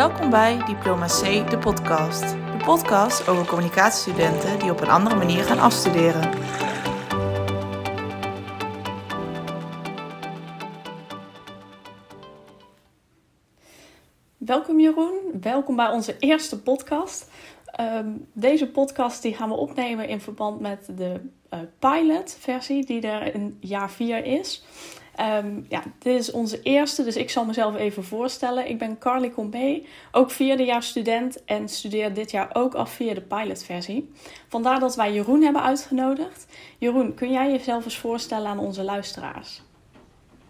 Welkom bij Diploma C, de podcast. De podcast over communicatiestudenten die op een andere manier gaan afstuderen. Welkom Jeroen, welkom bij onze eerste podcast. Ehm, deze podcast die gaan we opnemen in verband met de uh, pilot versie die er in jaar 4 is. Ehm, ja, dit is onze eerste, dus ik zal mezelf even voorstellen. Ik ben Carly Combé, ook vierde jaar student en studeer dit jaar ook af via de pilotversie. Vandaar dat wij Jeroen hebben uitgenodigd. Jeroen, kun jij jezelf eens voorstellen aan onze luisteraars?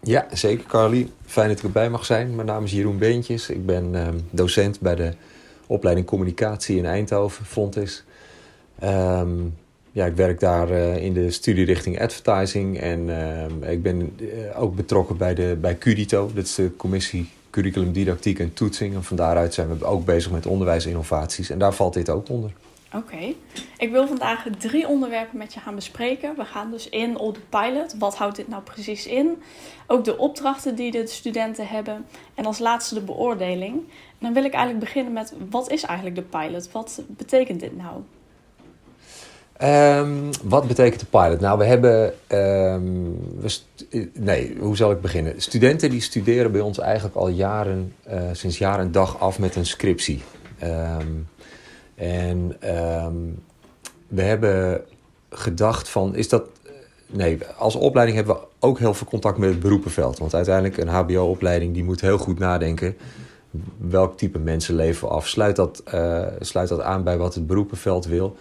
Ja, zeker Carly. Fijn dat ik erbij mag zijn. Mijn naam is Jeroen Beentjes. Ik ben ehm, docent bij de opleiding Communicatie in Eindhoven, Fontis. Um, ja, ik werk daar uh, in de studierichting advertising en uh, ik ben uh, ook betrokken bij, de, bij Curito. Dat is de commissie curriculum didactiek en toetsing. En van daaruit zijn we ook bezig met onderwijsinnovaties en daar valt dit ook onder. Oké, ik wil vandaag drie onderwerpen met je gaan bespreken. We gaan dus in op de pilot. Wat houdt dit nou precies in? Ook de opdrachten die de studenten hebben. En als laatste de beoordeling. En dan wil ik eigenlijk beginnen met wat is eigenlijk de pilot? Wat betekent dit nou? Um, wat betekent de pilot? Nou, we hebben. Um, we nee, hoe zal ik beginnen? Studenten die studeren bij ons eigenlijk al jaren, uh, sinds jaar en dag af met een scriptie. Um, en we hebben gedacht van, is dat. Nee, als opleiding hebben we ook heel veel contact met het beroepenveld. Want uiteindelijk een HBO-opleiding die moet heel goed nadenken. Welk type mensen leven we af? Sluit dat, uh, sluit dat aan bij wat het beroepenveld wil?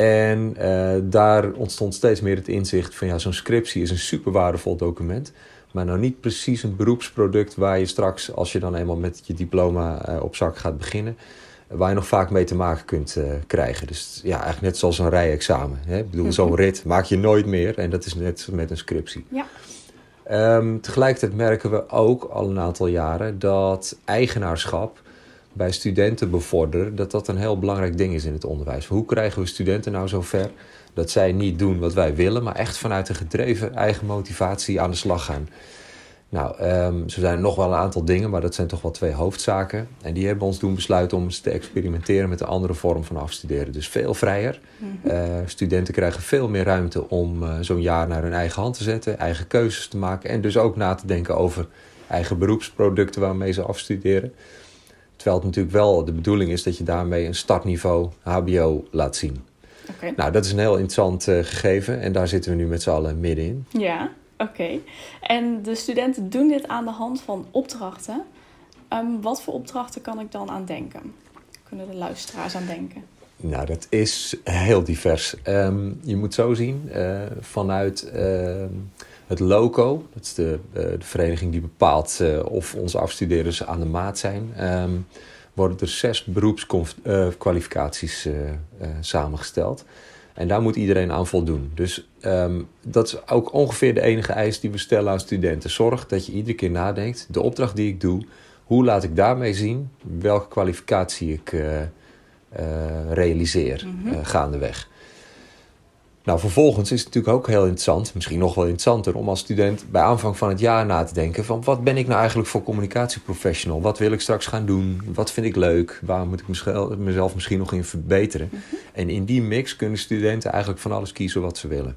En uh, daar ontstond steeds meer het inzicht van ja, zo'n scriptie is een super waardevol document. Maar nou niet precies een beroepsproduct waar je straks, als je dan eenmaal met je diploma uh, op zak gaat beginnen, waar je nog vaak mee te maken kunt uh, krijgen. Dus ja, eigenlijk net zoals een rijexamen. Hè? Ik bedoel, zo'n rit maak je nooit meer en dat is net met een scriptie. Ja. Um, tegelijkertijd merken we ook al een aantal jaren dat eigenaarschap bij studenten bevorderen, dat dat een heel belangrijk ding is in het onderwijs. Hoe krijgen we studenten nou zover dat zij niet doen wat wij willen, maar echt vanuit een gedreven eigen motivatie aan de slag gaan? Nou, um, zo zijn er nog wel een aantal dingen, maar dat zijn toch wel twee hoofdzaken. En die hebben ons doen besluiten om eens te experimenteren met een andere vorm van afstuderen. Dus veel vrijer. Mm -hmm. uh, studenten krijgen veel meer ruimte om uh, zo'n jaar naar hun eigen hand te zetten, eigen keuzes te maken en dus ook na te denken over eigen beroepsproducten waarmee ze afstuderen. Terwijl het natuurlijk wel de bedoeling is dat je daarmee een startniveau HBO laat zien. Okay. Nou, dat is een heel interessant uh, gegeven en daar zitten we nu met z'n allen middenin. Ja, oké. Okay. En de studenten doen dit aan de hand van opdrachten. Um, wat voor opdrachten kan ik dan aan denken? Kunnen de luisteraars aan denken? Nou, dat is heel divers. Um, je moet zo zien, uh, vanuit uh, het LOCO, dat is de, uh, de vereniging die bepaalt uh, of onze afstudeerders aan de maat zijn, um, worden er zes beroepskwalificaties uh, samengesteld. En daar moet iedereen aan voldoen. Dus um, dat is ook ongeveer de enige eis die we stellen aan studenten. Zorg dat je iedere keer nadenkt, de opdracht die ik doe, hoe laat ik daarmee zien welke kwalificatie ik realiseer mm -hmm. gaandeweg. Nou, vervolgens is het natuurlijk ook heel interessant, misschien nog wel interessanter, om als student bij aanvang van het jaar na te denken van wat ben ik nou eigenlijk voor communicatieprofessional? Wat wil ik straks gaan doen? Wat vind ik leuk? Waar moet ik mezelf misschien nog in verbeteren? Mm -hmm. En in die mix kunnen studenten eigenlijk van alles kiezen wat ze willen.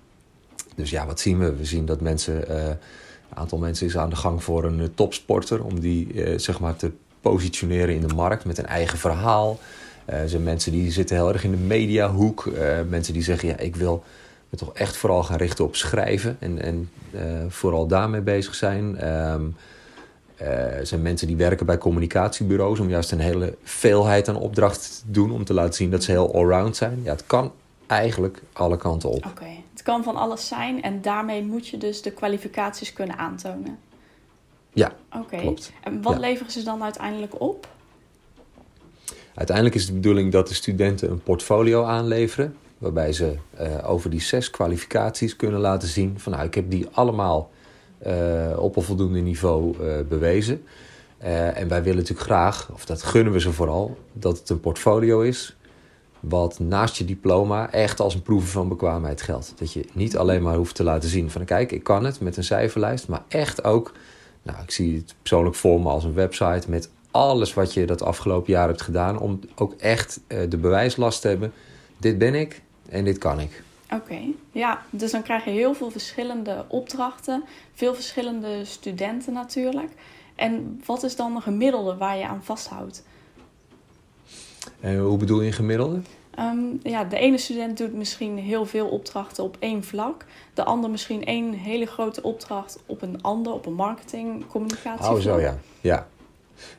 Dus ja, wat zien we? We zien dat mensen, uh, een aantal mensen is aan de gang voor een uh, topsporter om die uh, zeg maar te positioneren in de markt met een eigen verhaal. Er zijn mensen die zitten heel erg in de mediahoek. Mensen die zeggen, ja, ik wil me toch echt vooral gaan richten op schrijven. En, en uh, vooral daarmee bezig zijn. Um, er zijn mensen die werken bij communicatiebureaus... om juist een hele veelheid aan opdrachten te doen... om te laten zien dat ze heel allround zijn. Ja, het kan eigenlijk alle kanten op. Oké, okay. het kan van alles zijn... en daarmee moet je dus de kwalificaties kunnen aantonen. Ja, okay. klopt. En wat ja. leveren ze dan uiteindelijk op? Uiteindelijk is de bedoeling dat de studenten een portfolio aanleveren. Waarbij ze uh, over die zes kwalificaties kunnen laten zien van nou, ik heb die allemaal uh, op een voldoende niveau uh, bewezen. en wij willen natuurlijk graag, of dat gunnen we ze vooral, dat het een portfolio is. Wat naast je diploma echt als een proeven van bekwaamheid geldt. Dat je niet alleen maar hoeft te laten zien van kijk, ik kan het met een cijferlijst. Maar echt ook, nou ik zie het persoonlijk voor me als een website met alles wat je dat afgelopen jaar hebt gedaan. Om ook echt eh, de bewijslast te hebben. Dit ben ik en dit kan ik. Oké, ja, dus dan krijg je heel veel verschillende opdrachten, veel verschillende studenten natuurlijk. En wat is dan een gemiddelde waar je aan vasthoudt? En hoe bedoel je gemiddelde? Ehm, ja, de ene student doet misschien heel veel opdrachten op één vlak. De ander misschien één hele grote opdracht op een ander, op een marketing, communicatie. Oh, zo ja. Ja.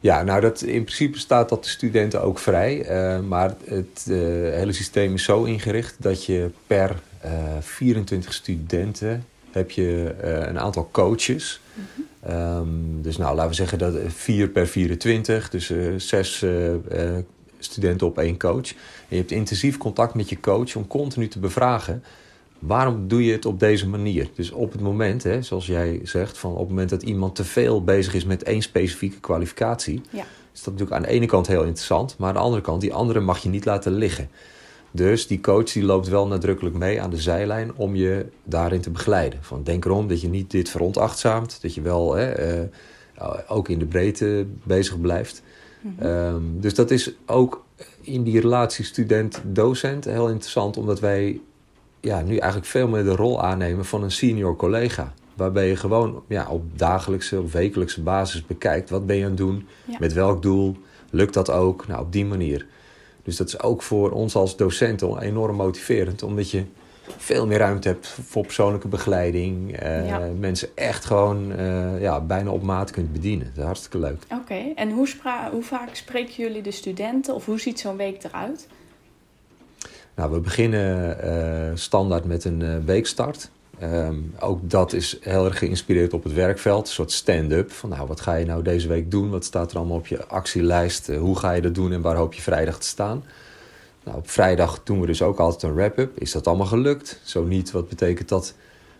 Ja, nou dat, in principe staat dat de studenten ook vrij. Uh, maar het uh, hele systeem is zo ingericht dat je per uh, 24 studenten heb je een aantal coaches. Mm -hmm. um, dus nou, laten we zeggen dat 4 per 24, dus zes studenten op één coach. En je hebt intensief contact met je coach om continu te bevragen waarom doe je het op deze manier? Dus op het moment, hè, zoals jij zegt, van op het moment dat iemand te veel bezig is met één specifieke kwalificatie, ja. is dat natuurlijk aan de ene kant heel interessant, maar aan de andere kant, die andere mag je niet laten liggen. Dus die coach die loopt wel nadrukkelijk mee aan de zijlijn om je daarin te begeleiden. Van denk erom dat je niet dit veronachtzaamt, dat je wel hè, uh, ook in de breedte bezig blijft. Mm -hmm. um, dus dat is ook in die relatie student-docent heel interessant, omdat wij ja, nu eigenlijk veel meer de rol aannemen van een senior collega. Waarbij je gewoon ja, op dagelijkse of wekelijkse basis bekijkt. Wat ben je aan het doen? Ja. Met welk doel? Lukt dat ook? Nou, op die manier. Dus dat is ook voor ons als docenten enorm motiverend. Omdat je veel meer ruimte hebt voor persoonlijke begeleiding. Uh, Ja. Mensen echt gewoon uh, ja, bijna op maat kunt bedienen. Dat is hartstikke leuk. Oké, en hoe, spra- hoe vaak spreken jullie de studenten of hoe ziet zo'n week eruit? Nou, we beginnen uh, standaard met een uh, weekstart. Um, ook dat is heel erg geïnspireerd op het werkveld. Een soort stand-up. Van nou, wat ga je nou deze week doen? Wat staat er allemaal op je actielijst? Uh, hoe ga je dat doen en waar hoop je vrijdag te staan? Nou, op vrijdag doen we dus ook altijd een wrap-up. Is dat allemaal gelukt? Zo niet, wat betekent dat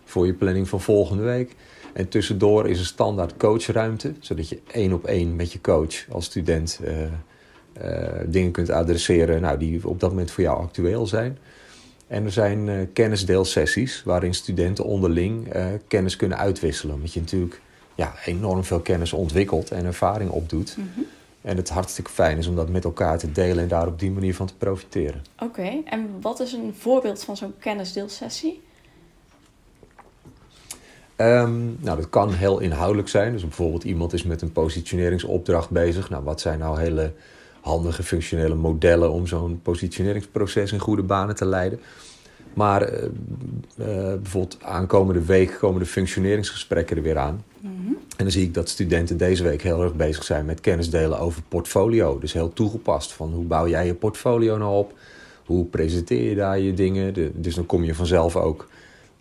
voor je planning van volgende week? En tussendoor is er standaard coachruimte. Zodat je één op één met je coach als student dingen kunt adresseren nou, die op dat moment voor jou actueel zijn. En er zijn uh, kennisdeelsessies waarin studenten onderling uh, kennis kunnen uitwisselen. Omdat je natuurlijk ja, enorm veel kennis ontwikkelt en ervaring opdoet. Mm -hmm. En het hartstikke fijn is om dat met elkaar te delen en daar op die manier van te profiteren. Oké, okay. en wat is een voorbeeld van zo'n kennisdeelsessie? Um, nou, dat kan heel inhoudelijk zijn. Dus bijvoorbeeld iemand is met een positioneringsopdracht bezig. Nou, wat zijn nou hele handige functionele modellen om zo'n positioneringsproces in goede banen te leiden. Maar uh, uh, bijvoorbeeld aankomende week komen de functioneringsgesprekken er weer aan. Mm -hmm. En dan zie ik dat studenten deze week heel erg bezig zijn met kennis delen over portfolio. Dus heel toegepast van hoe bouw jij je portfolio nou op? Hoe presenteer je daar je dingen? De, dus dan kom je vanzelf ook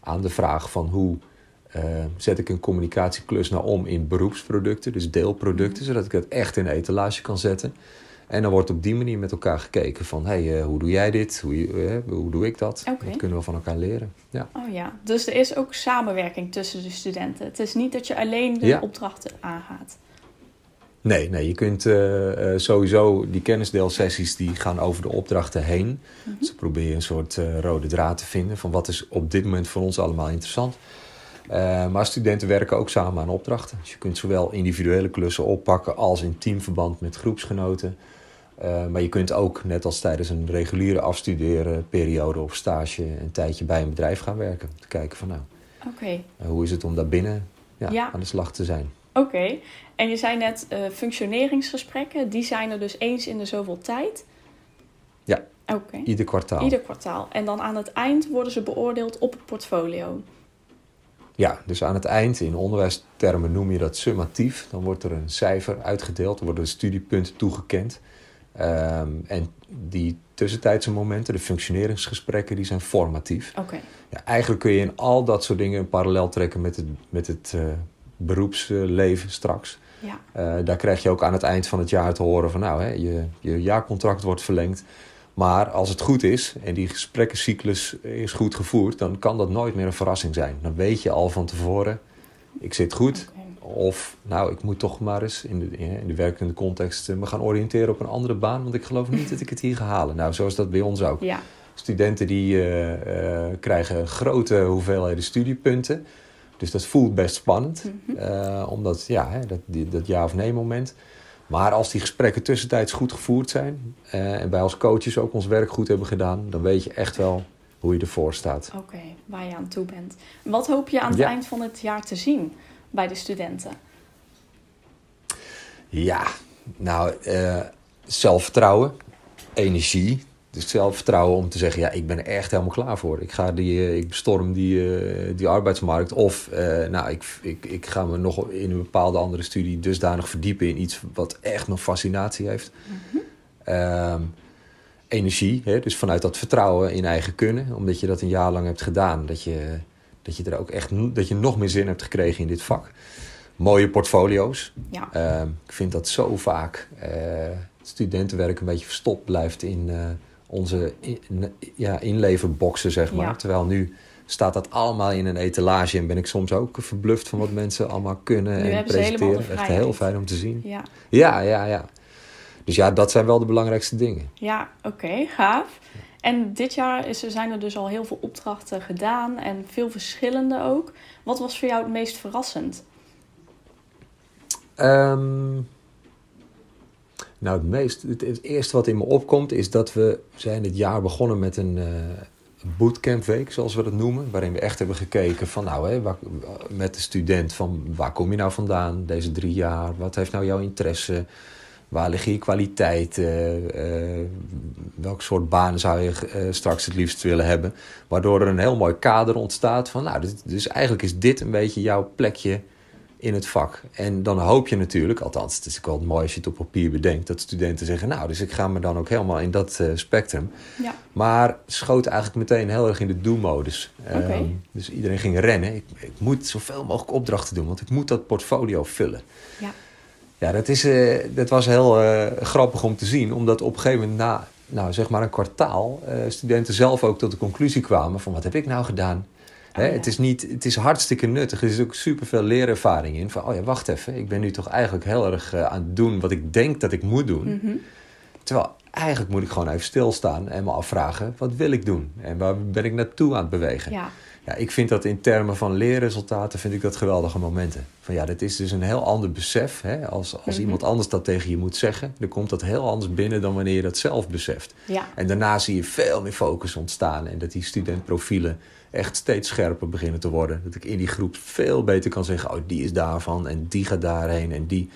aan de vraag van hoe uh, zet ik een communicatieklus nou om in beroepsproducten, dus deelproducten, -hmm. zodat ik het echt in een etalage kan zetten. En dan wordt op die manier met elkaar gekeken van... hé, hey, uh, hoe doe jij dit? Hoe, uh, hoe doe ik dat? Okay. Dat kunnen we van elkaar leren. Ja. Oh ja, dus er is ook samenwerking tussen de studenten. Het is niet dat je alleen de ja. opdrachten aangaat. Nee, nee, je kunt uh, sowieso... die kennisdeelsessies die gaan over de opdrachten heen. Mhm. Mm-hmm. Dus dan probeer je een soort rode draad te vinden... van wat is op dit moment voor ons allemaal interessant... Uh, maar studenten werken ook samen aan opdrachten. Dus je kunt zowel individuele klussen oppakken als in teamverband met groepsgenoten. Uh, maar je kunt ook, net als tijdens een reguliere afstuderen periode of stage, een tijdje bij een bedrijf gaan werken. Om te kijken van nou, okay. uh, hoe is het om daar binnen ja, ja. aan de slag te zijn. Oké, okay. en je zei net functioneringsgesprekken, die zijn er dus eens in de zoveel tijd? Ja, okay. ieder kwartaal. Ieder kwartaal. En dan aan het eind worden ze beoordeeld op het portfolio? Ja, dus aan het eind, in onderwijstermen noem je dat summatief. Dan wordt er een cijfer uitgedeeld, er worden studiepunten toegekend. Um, en die tussentijdse momenten, de functioneringsgesprekken, die zijn formatief. Okay. Ja, eigenlijk kun je in al dat soort dingen een parallel trekken met het, met het uh, beroepsleven straks. Ja. Uh, daar krijg je ook aan het eind van het jaar te horen van nou, hè, je, je jaarcontract wordt verlengd. Maar als het goed is en die gesprekkencyclus is goed gevoerd, dan kan dat nooit meer een verrassing zijn. Dan weet je al van tevoren, ik zit goed. Okay. Of nou, ik moet toch maar eens in de, in de werkende context me gaan oriënteren op een andere baan. Want ik geloof niet dat ik het hier ga halen. Nou, zo is dat bij ons ook. Ja. Studenten die uh, uh, krijgen grote hoeveelheden studiepunten. Dus dat voelt best spannend. Mhm. Mm -hmm. uh, omdat, ja, hè, dat, die, dat ja of nee moment. Maar als die gesprekken tussentijds goed gevoerd zijn eh, en wij als coaches ook ons werk goed hebben gedaan, dan weet je echt wel hoe je ervoor staat. Oké, waar je aan toe bent. Wat hoop je aan het Ja. eind van het jaar te zien bij de studenten? Ja, nou, eh, zelfvertrouwen, energie. Dus zelfvertrouwen om te zeggen, ja, ik ben er echt helemaal klaar voor. Ik ga die, eh, ik bestorm die, eh, die arbeidsmarkt. Of, nou, ik, ik, ik ga me nog in een bepaalde andere studie dusdanig verdiepen in iets wat echt nog fascinatie heeft. Ehm, energie, hè? dus vanuit dat vertrouwen in eigen kunnen. Omdat je dat een jaar lang hebt gedaan. Dat je, dat je er ook echt, dat je nog meer zin hebt gekregen in dit vak. Mooie portfolio's. Ja, Ehm, ik vind dat zo vaak eh, het studentenwerk een beetje verstopt blijft in eh, onze in, ja, inleverboxen, zeg maar. Ja. Terwijl nu staat dat allemaal in een etalage en ben ik soms ook verbluft van wat mensen allemaal kunnen Nu en presenteren. Echt heel fijn om te zien. ja. Ja, ja, ja. Dus ja, dat zijn wel de belangrijkste dingen. Ja, oké, gaaf. En dit jaar is, zijn er dus al heel veel opdrachten gedaan en veel verschillende ook. Wat was voor jou het meest verrassend? Ehm, nou, het, meest, het, het eerste wat in me opkomt is dat we zijn dit jaar begonnen met een eh bootcampweek, zoals we dat noemen. Waarin we echt hebben gekeken van, nou, hè, met de student van waar kom je nou vandaan deze drie jaar? Wat heeft nou jouw interesse? Waar liggen je kwaliteiten? Eh, welk soort banen zou je eh, straks het liefst willen hebben? Waardoor er een heel mooi kader ontstaat van, nou, dit, dus eigenlijk is dit een beetje jouw plekje in het vak. En dan hoop je natuurlijk, althans, het is ook wel mooi als je het op papier bedenkt, dat studenten zeggen, nou, dus ik ga me dan ook helemaal in dat eh, spectrum. Ja, Maar schoot eigenlijk meteen heel erg in de do-modus. Ehm, dus iedereen ging rennen. Ik, ik moet zoveel mogelijk opdrachten doen, want ik moet dat portfolio vullen. ja, Ja, dat, is, eh, dat was heel eh, grappig om te zien, omdat op een gegeven moment na, nou, zeg maar een kwartaal, eh, studenten zelf ook tot de conclusie kwamen van wat heb ik nou gedaan? Hè, Oh, het, is niet, het is hartstikke nuttig. Er is ook superveel leerervaring in. Van, oh ja, wacht even. Ik ben nu toch eigenlijk heel erg aan het doen wat ik denk dat ik moet doen. Mhm. Terwijl eigenlijk moet ik gewoon even stilstaan en me afvragen: wat wil ik doen? En waar ben ik naartoe aan het bewegen? ja, Ja, ik vind dat in termen van leerresultaten vind ik dat geweldige momenten. Van ja, dit is dus een heel ander besef. Hè? Als, als Mhm. iemand anders dat tegen je moet zeggen, dan komt dat heel anders binnen dan wanneer je dat zelf beseft. ja, En daarna zie je veel meer focus ontstaan en dat die studentprofielen echt steeds scherper beginnen te worden. Dat ik in die groep veel beter kan zeggen, oh die is daarvan en die gaat daarheen en die.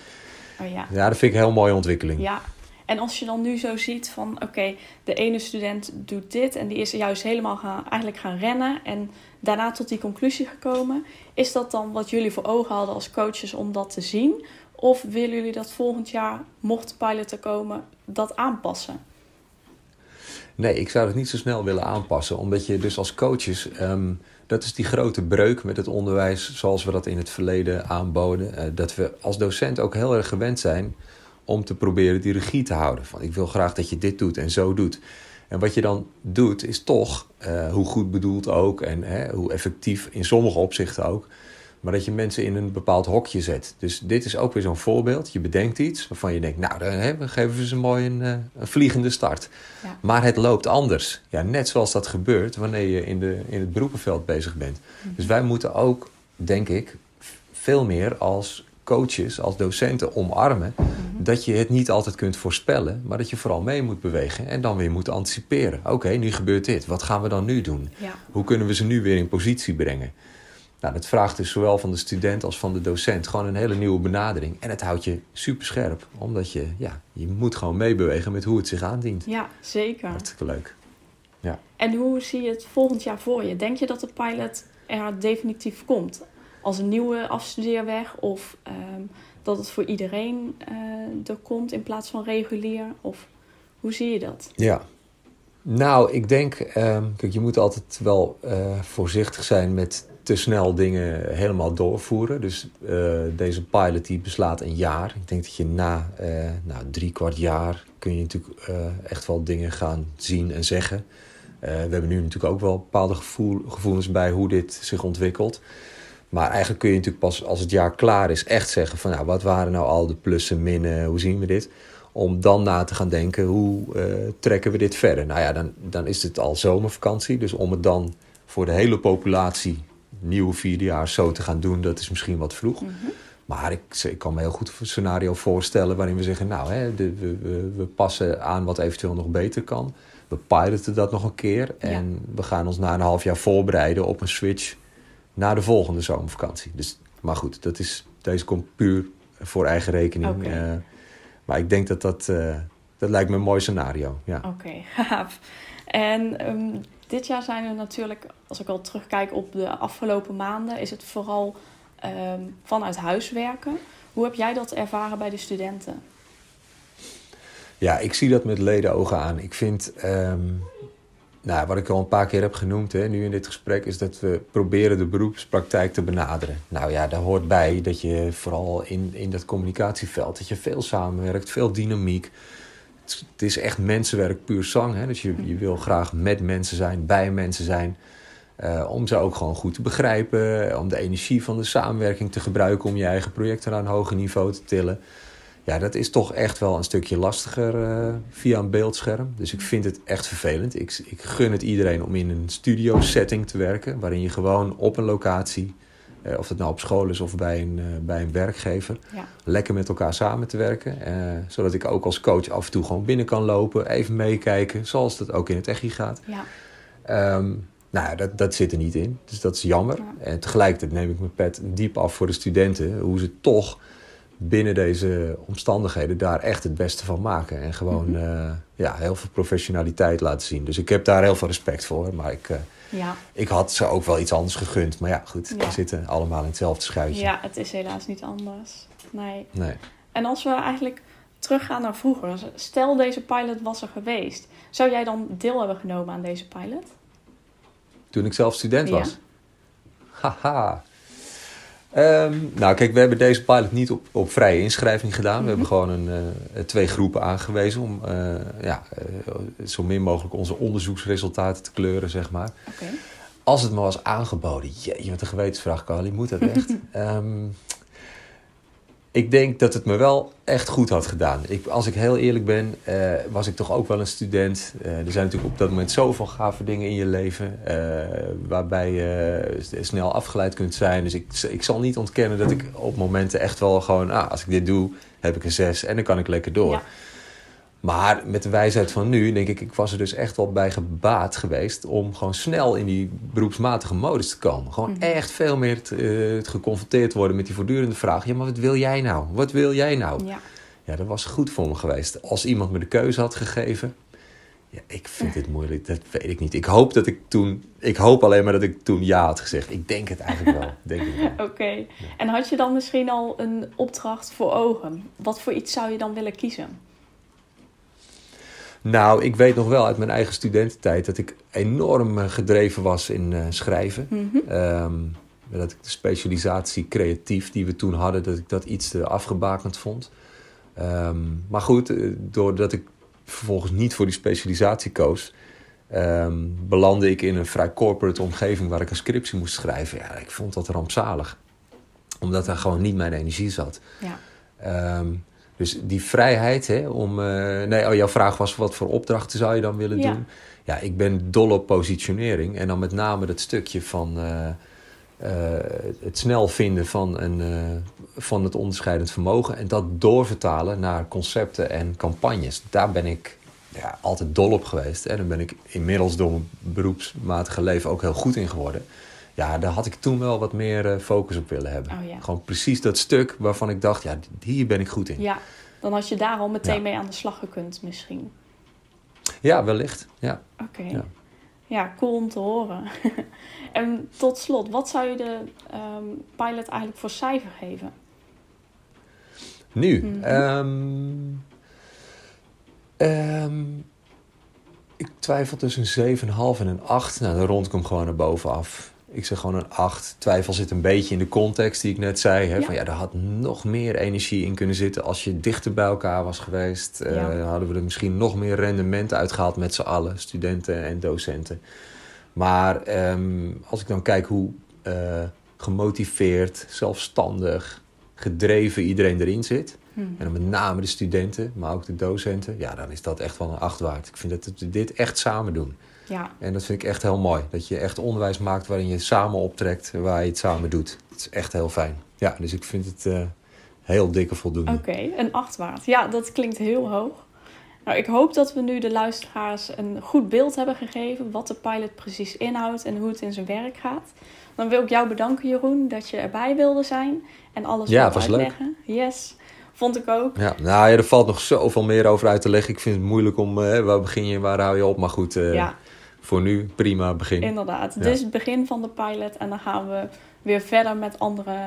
oh ja. Ja, dat vind ik een heel mooie ontwikkeling. Ja, en als je dan nu zo ziet van oké, de ene student doet dit en die is juist helemaal gaan, eigenlijk gaan rennen en daarna tot die conclusie gekomen. Is dat dan wat jullie voor ogen hadden als coaches om dat te zien? Of willen jullie dat volgend jaar, mocht de pilot er komen, dat aanpassen? Nee, ik zou het niet zo snel willen aanpassen. Omdat je dus als coaches... ehm, dat is die grote breuk met het onderwijs zoals we dat in het verleden aanboden. eh, dat we als docent ook heel erg gewend zijn om te proberen die regie te houden. Van ik wil graag dat je dit doet en zo doet. En wat je dan doet is toch, eh, hoe goed bedoeld ook... en hè, hoe effectief in sommige opzichten ook... maar dat je mensen in een bepaald hokje zet. Dus dit is ook weer zo'n voorbeeld. Je bedenkt iets waarvan je denkt... nou, dan hè, we geven we ze mooi een, een vliegende start. Ja. Maar het loopt anders. Ja, net zoals dat gebeurt wanneer je in, de, in het beroepenveld bezig bent. Dus wij moeten ook, denk ik, veel meer als coaches, als docenten omarmen... dat je het niet altijd kunt voorspellen... maar dat je vooral mee moet bewegen en dan weer moet anticiperen. Oké, nu gebeurt dit. Wat gaan we dan nu doen? Ja, Hoe kunnen we ze nu weer in positie brengen? Nou, dat vraagt dus zowel van de student als van de docent gewoon een hele nieuwe benadering. En het houdt je super scherp, omdat je, ja, je moet gewoon meebewegen met hoe het zich aandient. ja, zeker. Hartstikke leuk. En hoe zie je het volgend jaar voor je? Denk je dat de pilot er definitief komt? Als een nieuwe afstudeerweg? Of ehm, dat het voor iedereen eh, er komt in plaats van regulier? Of hoe zie je dat? Ja. Nou, ik denk, ehm, kijk, je moet altijd wel eh, voorzichtig zijn met te snel dingen helemaal doorvoeren. Dus eh, deze pilot die beslaat een jaar. Ik denk dat je na eh, nou, drie kwart jaar kun je natuurlijk echt wel dingen gaan zien en zeggen. We hebben nu natuurlijk ook wel bepaalde gevoel, gevoelens bij hoe dit zich ontwikkelt. Maar eigenlijk kun je natuurlijk pas als het jaar klaar is echt zeggen van nou, wat waren nou al de plussen, minnen, hoe zien we dit? Om dan na te gaan denken, hoe eh, trekken we dit verder? Nou ja, dan, dan is het al zomervakantie. Dus om het dan voor de hele populatie, nieuwe vierdejaars, zo te gaan doen, dat is misschien wat vroeg. Maar ik, ik kan me heel goed een scenario voorstellen waarin we zeggen: Nou, hè, de, we, we, we passen aan wat eventueel nog beter kan. We piloten dat nog een keer. En we gaan ons na een half jaar voorbereiden op een switch naar de volgende zomervakantie. Dus, maar goed, dat is, deze komt puur voor eigen rekening. Eh, maar ik denk dat dat, eh, dat lijkt me een mooi scenario. Ja. Oké, gaaf. En ehm, dit jaar zijn er natuurlijk, als ik al terugkijk op de afgelopen maanden, is het vooral ehm, vanuit huis werken. Hoe heb jij dat ervaren bij de studenten? Ja, ik zie dat met ledenogen aan. Ik vind, ehm, nou, wat ik al een paar keer heb genoemd hè, nu in dit gesprek, is dat we proberen de beroepspraktijk te benaderen. Nou ja, daar hoort bij dat je vooral in, in dat communicatieveld, dat je veel samenwerkt, veel dynamiek. Het, is echt mensenwerk puur zang. Hè? Dus je, je wil graag met mensen zijn, bij mensen zijn. eh, om ze ook gewoon goed te begrijpen. Om de energie van de samenwerking te gebruiken om je eigen projecten naar een hoger niveau te tillen. Ja, dat is toch echt wel een stukje lastiger eh, via een beeldscherm. Dus ik vind het echt vervelend. Ik, ik gun het iedereen om in een studio setting te werken. Waarin je gewoon op een locatie, eh, of het nou op school is of bij een, eh, bij een werkgever, Ja, lekker met elkaar samen te werken. zodat ik ook als coach af en toe gewoon binnen kan lopen, even meekijken, zoals dat ook in het echi gaat. ja, Ehm, nou ja, dat, dat zit er niet in. Dus dat is jammer. Ja. En tegelijkertijd neem ik mijn pet diep af voor de studenten. Hoe ze toch binnen deze omstandigheden daar echt het beste van maken. En gewoon Mhm. eh, ja, heel veel professionaliteit laten zien. Dus ik heb daar heel veel respect voor. Maar ik, eh, ja. ik had ze ook wel iets anders gegund. Maar ja, goed. Ja. We zitten allemaal in hetzelfde schuitje. ja, het is helaas niet anders. Nee. Nee. En als we eigenlijk teruggaan naar vroeger, stel deze pilot was er geweest, zou jij dan deel hebben genomen aan deze pilot? Toen ik zelf student Ja. was. Haha. Ehm, nou, kijk, we hebben deze pilot niet op, op vrije inschrijving gedaan. We hebben gewoon een, eh, twee groepen aangewezen om eh, ja, eh, zo min mogelijk onze onderzoeksresultaten te kleuren, zeg maar. Als het me was aangeboden, jeetje, wat een gewetensvraag, Carly, moet dat echt? Ehm, ik denk dat het me wel echt goed had gedaan. Ik, als ik heel eerlijk ben, eh, was ik toch ook wel een student. Eh, er zijn natuurlijk op dat moment zoveel gave dingen in je leven... eh, waarbij je snel afgeleid kunt zijn. Dus ik, ik zal niet ontkennen dat ik op momenten echt wel gewoon... Ah, als ik dit doe, heb ik een zes en dan kan ik lekker door. Maar met de wijsheid van nu, denk ik, ik was er dus echt wel bij gebaat geweest om gewoon snel in die beroepsmatige modus te komen. Gewoon Mhm. echt veel meer te, eh, te geconfronteerd worden met die voortdurende vraag: ja, maar wat wil jij nou? Wat wil jij nou? Ja. Ja, dat was goed voor me geweest. Als iemand me de keuze had gegeven. Ja, ik vind dit moeilijk, dat weet ik niet. Ik hoop dat ik toen, ik hoop alleen maar dat ik toen ja had gezegd. Ik denk het eigenlijk wel. Denk het wel. Oké. En had je dan misschien al een opdracht voor ogen? Wat voor iets zou je dan willen kiezen? Nou, ik weet nog wel uit mijn eigen studententijd dat ik enorm eh, gedreven was in eh, schrijven. Mhm. Ehm, dat ik de specialisatie creatief die we toen hadden, dat ik dat iets te afgebakend vond. Ehm, maar goed, eh, doordat ik vervolgens niet voor die specialisatie koos, ehm, belandde ik in een vrij corporate omgeving waar ik een scriptie moest schrijven. Ja, ik vond dat rampzalig. Omdat daar gewoon niet mijn energie zat. Ja. Dus die vrijheid hè, om. eh, nee, oh, jouw vraag was: wat voor opdrachten zou je dan willen Ja. doen? Ja, ik ben dol op positionering. En dan met name dat stukje van. eh, eh, het snel vinden van, een, van het onderscheidend vermogen. En dat doorvertalen naar concepten en campagnes. Daar ben ik ja, altijd dol op geweest. En daar ben ik inmiddels door mijn beroepsmatige leven ook heel goed in geworden. Ja, daar had ik toen wel wat meer eh, focus op willen hebben. Oh ja. Gewoon precies dat stuk waarvan ik dacht, ja, hier ben ik goed in. ja, dan had je daar al meteen Ja. mee aan de slag gekund misschien. Ja, wellicht. Ja. Oké. Ja. Ja. cool om te horen. en tot slot, wat zou je de ehm, pilot eigenlijk voor cijfer geven? Nu, Mhm. ehm, ehm, ik twijfel tussen een 7,5 en een 8. Nou, dan rond ik hem gewoon naar bovenaf. Ik zeg gewoon een 8. Twijfel zit een beetje in de context die ik net zei. Hè? Ja. Van, ja, er had nog meer energie in kunnen zitten als je dichter bij elkaar was geweest. Eh, Ja. hadden we er misschien nog meer rendement uitgehaald met z'n allen, studenten en docenten. Maar ehm, als ik dan kijk hoe eh, gemotiveerd, zelfstandig, gedreven iedereen erin zit. Hm. En dan met name de studenten, maar ook de docenten. Ja, dan is dat echt wel een acht waard. Ik vind dat we dit echt samen doen. Ja, En dat vind ik echt heel mooi. Dat je echt onderwijs maakt waarin je samen optrekt en waar je het samen doet. Het is echt heel fijn. Ja, dus ik vind het, eh, heel dikke voldoende. Oké, een 8 waard. Ja, dat klinkt heel hoog. Nou, ik hoop dat we nu de luisteraars een goed beeld hebben gegeven wat de pilot precies inhoudt en hoe het in zijn werk gaat. Dan wil ik jou bedanken, Jeroen, dat je erbij wilde zijn en alles Ja, was leuk. uitleggen. Yes, vond ik ook. Ja, nou ja, er valt nog zoveel meer over uit te leggen. Ik vind het moeilijk om, eh, waar begin je en waar hou je op? Maar goed, eh, Ja, voor nu prima begin. inderdaad. Ja. Dit is het begin van de pilot en dan gaan we weer verder met andere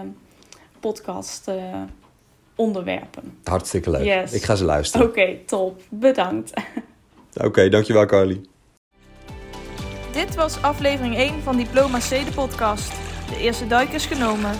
podcast eh, onderwerpen. Hartstikke leuk. Yes. Ik ga ze luisteren. Oké, top. Bedankt. Oké, dankjewel Carly. Dit was aflevering 1 van Diploma C, de podcast. De eerste duik is genomen.